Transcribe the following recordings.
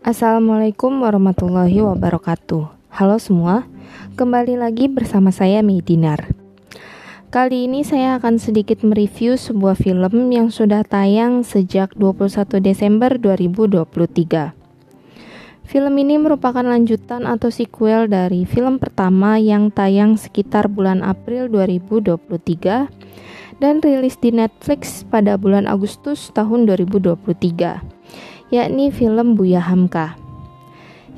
Assalamualaikum warahmatullahi wabarakatuh. Halo semua, kembali lagi bersama saya Medinar. Kali ini saya akan sedikit mereview sebuah film yang sudah tayang sejak 21 Desember 2023. Film ini merupakan lanjutan atau sequel dari film pertama yang tayang sekitar bulan April 2023 dan rilis di Netflix pada bulan Agustus tahun 2023 yakni film Buya Hamka.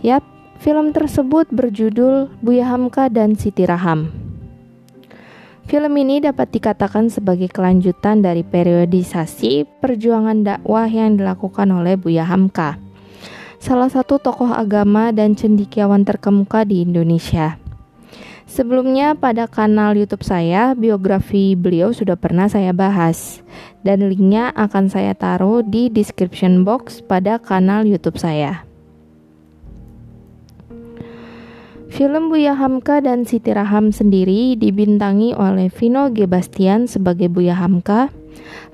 Yap, film tersebut berjudul Buya Hamka dan Siti Raham. Film ini dapat dikatakan sebagai kelanjutan dari periodisasi perjuangan dakwah yang dilakukan oleh Buya Hamka, salah satu tokoh agama dan cendikiawan terkemuka di Indonesia. Sebelumnya pada kanal YouTube saya, biografi beliau sudah pernah saya bahas dan linknya akan saya taruh di description box pada kanal YouTube saya. Film Buya Hamka dan Siti Raham sendiri dibintangi oleh Vino G. Sebagai Buya Hamka,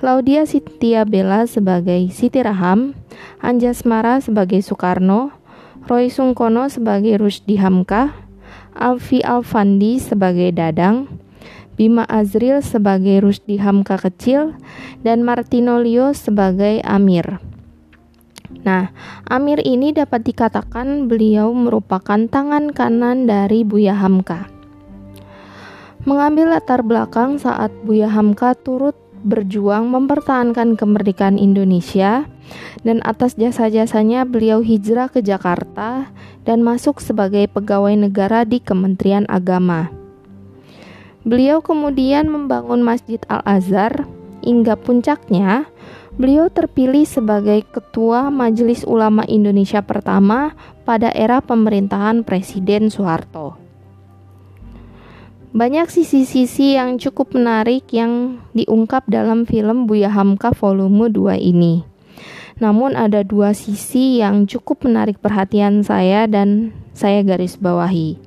Laudia Sitia Bella sebagai Siti Raham, Anjasmara sebagai Soekarno, Roy Sungkono sebagai Rusdi Hamka, Alfi Alfandi sebagai Dadang, Bima Azril sebagai Rusdi Hamka kecil, dan Martino Leo sebagai Amir. Nah, Amir ini dapat dikatakan beliau merupakan tangan kanan dari Buya Hamka. Mengambil latar belakang saat Buya Hamka turut berjuang mempertahankan kemerdekaan Indonesia dan atas jasa-jasanya beliau hijrah ke Jakarta dan masuk sebagai pegawai negara di Kementerian Agama. Beliau kemudian membangun Masjid Al-Azhar hingga puncaknya beliau terpilih sebagai ketua Majelis Ulama Indonesia pertama pada era pemerintahan Presiden Soeharto. Banyak sisi-sisi yang cukup menarik yang diungkap dalam film Buya Hamka volume 2 ini. Namun ada dua sisi yang cukup menarik perhatian saya dan saya garis bawahi.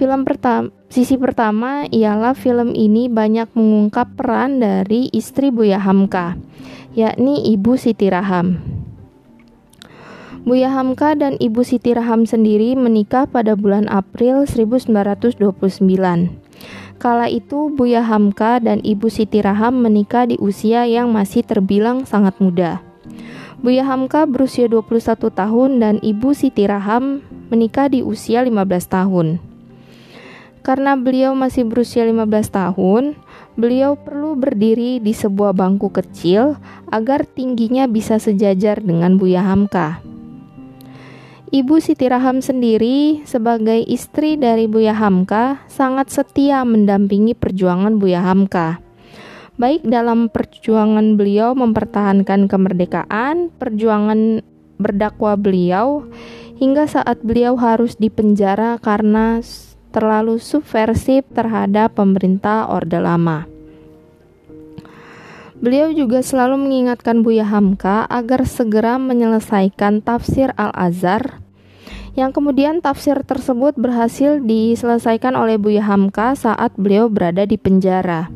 Film pertama, sisi pertama ialah film ini banyak mengungkap peran dari istri Buya Hamka, yakni Ibu Siti Raham. Buya Hamka dan Ibu Siti Raham sendiri menikah pada bulan April 1929. Kala itu Buya Hamka dan Ibu Siti Raham menikah di usia yang masih terbilang sangat muda. Buya Hamka berusia 21 tahun dan Ibu Siti Raham menikah di usia 15 tahun. Karena beliau masih berusia 15 tahun, beliau perlu berdiri di sebuah bangku kecil agar tingginya bisa sejajar dengan Buya Hamka. Ibu Siti Raham sendiri sebagai istri dari Buya Hamka sangat setia mendampingi perjuangan Buya Hamka. Baik dalam perjuangan beliau mempertahankan kemerdekaan, perjuangan berdakwah beliau, hingga saat beliau harus dipenjara karena terlalu subversif terhadap pemerintah Orde Lama. Beliau juga selalu mengingatkan Buya Hamka agar segera menyelesaikan tafsir Al-Azhar yang kemudian tafsir tersebut berhasil diselesaikan oleh Buya Hamka saat beliau berada di penjara.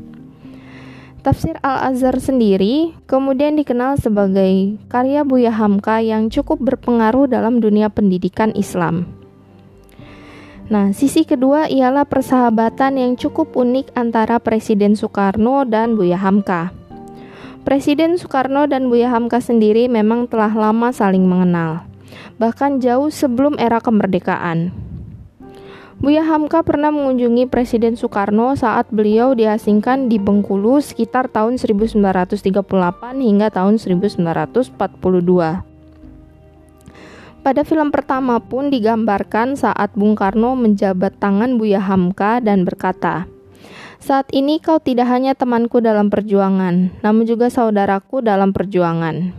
Tafsir Al-Azhar sendiri kemudian dikenal sebagai karya Buya Hamka yang cukup berpengaruh dalam dunia pendidikan Islam. Nah, sisi kedua ialah persahabatan yang cukup unik antara Presiden Soekarno dan Buya Hamka. Presiden Soekarno dan Buya Hamka sendiri memang telah lama saling mengenal, bahkan jauh sebelum era kemerdekaan. Buya Hamka pernah mengunjungi Presiden Soekarno saat beliau diasingkan di Bengkulu sekitar tahun 1938 hingga tahun 1942. Pada film pertama pun digambarkan saat Bung Karno menjabat tangan Buya Hamka dan berkata, saat ini kau tidak hanya temanku dalam perjuangan, namun juga saudaraku dalam perjuangan.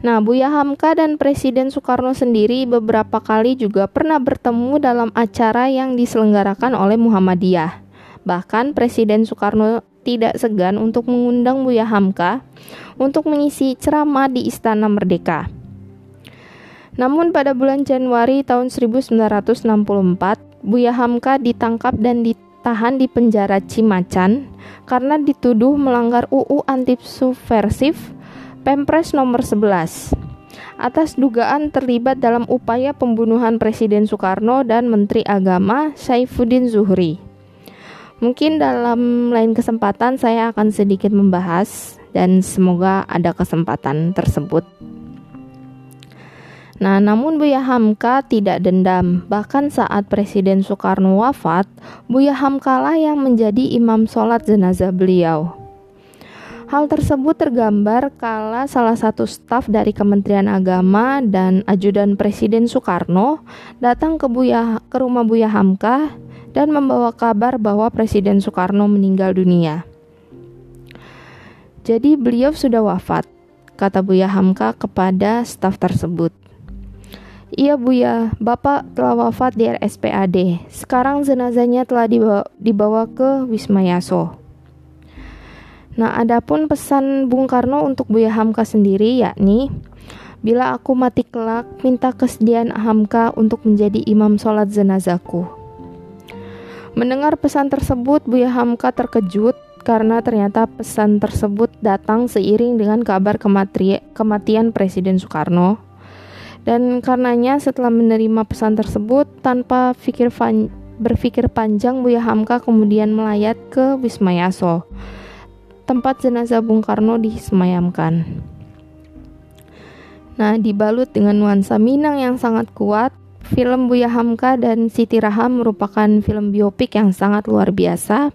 Nah, Buya Hamka dan Presiden Soekarno sendiri beberapa kali juga pernah bertemu dalam acara yang diselenggarakan oleh Muhammadiyah. Bahkan Presiden Soekarno tidak segan untuk mengundang Buya Hamka untuk mengisi ceramah di Istana Merdeka. Namun pada bulan Januari tahun 1964, Buya Hamka ditangkap dan ditangkap ditahan di penjara Cimacan karena dituduh melanggar UU anti subversif Pempres nomor 11. atas dugaan terlibat dalam upaya pembunuhan Presiden Soekarno dan Menteri Agama Saifuddin Zuhri. Mungkin dalam lain kesempatan saya akan sedikit membahas dan semoga ada kesempatan tersebut. Nah, namun Buya Hamka tidak dendam. Bahkan saat Presiden Soekarno wafat, Buya Hamka lah yang menjadi imam sholat jenazah beliau. Hal tersebut tergambar kala salah satu staf dari Kementerian Agama dan ajudan Presiden Soekarno datang ke Buya ke rumah Buya Hamka dan membawa kabar bahwa Presiden Soekarno meninggal dunia. Jadi beliau sudah wafat, kata Buya Hamka kepada staf tersebut. Iya Buya, Bapak telah wafat di RSPAD. Sekarang jenazahnya telah dibawa, dibawa ke Wisma Yaso. Nah, adapun pesan Bung Karno untuk Buya Hamka sendiri yakni Bila aku mati kelak, minta kesediaan Hamka untuk menjadi imam sholat jenazahku. Mendengar pesan tersebut, Buya Hamka terkejut karena ternyata pesan tersebut datang seiring dengan kabar kematian Presiden Soekarno. Dan karenanya setelah menerima pesan tersebut, tanpa pikir berpikir panjang, Buya Hamka kemudian melayat ke Wisma Yaso tempat jenazah Bung Karno disemayamkan. Nah, dibalut dengan nuansa Minang yang sangat kuat, film Buya Hamka dan Siti Raham merupakan film biopik yang sangat luar biasa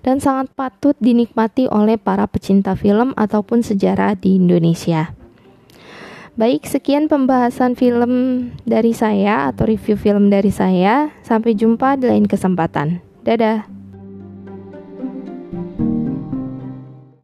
dan sangat patut dinikmati oleh para pecinta film ataupun sejarah di Indonesia. Baik, sekian pembahasan film dari saya atau review film dari saya. Sampai jumpa di lain kesempatan. Dadah.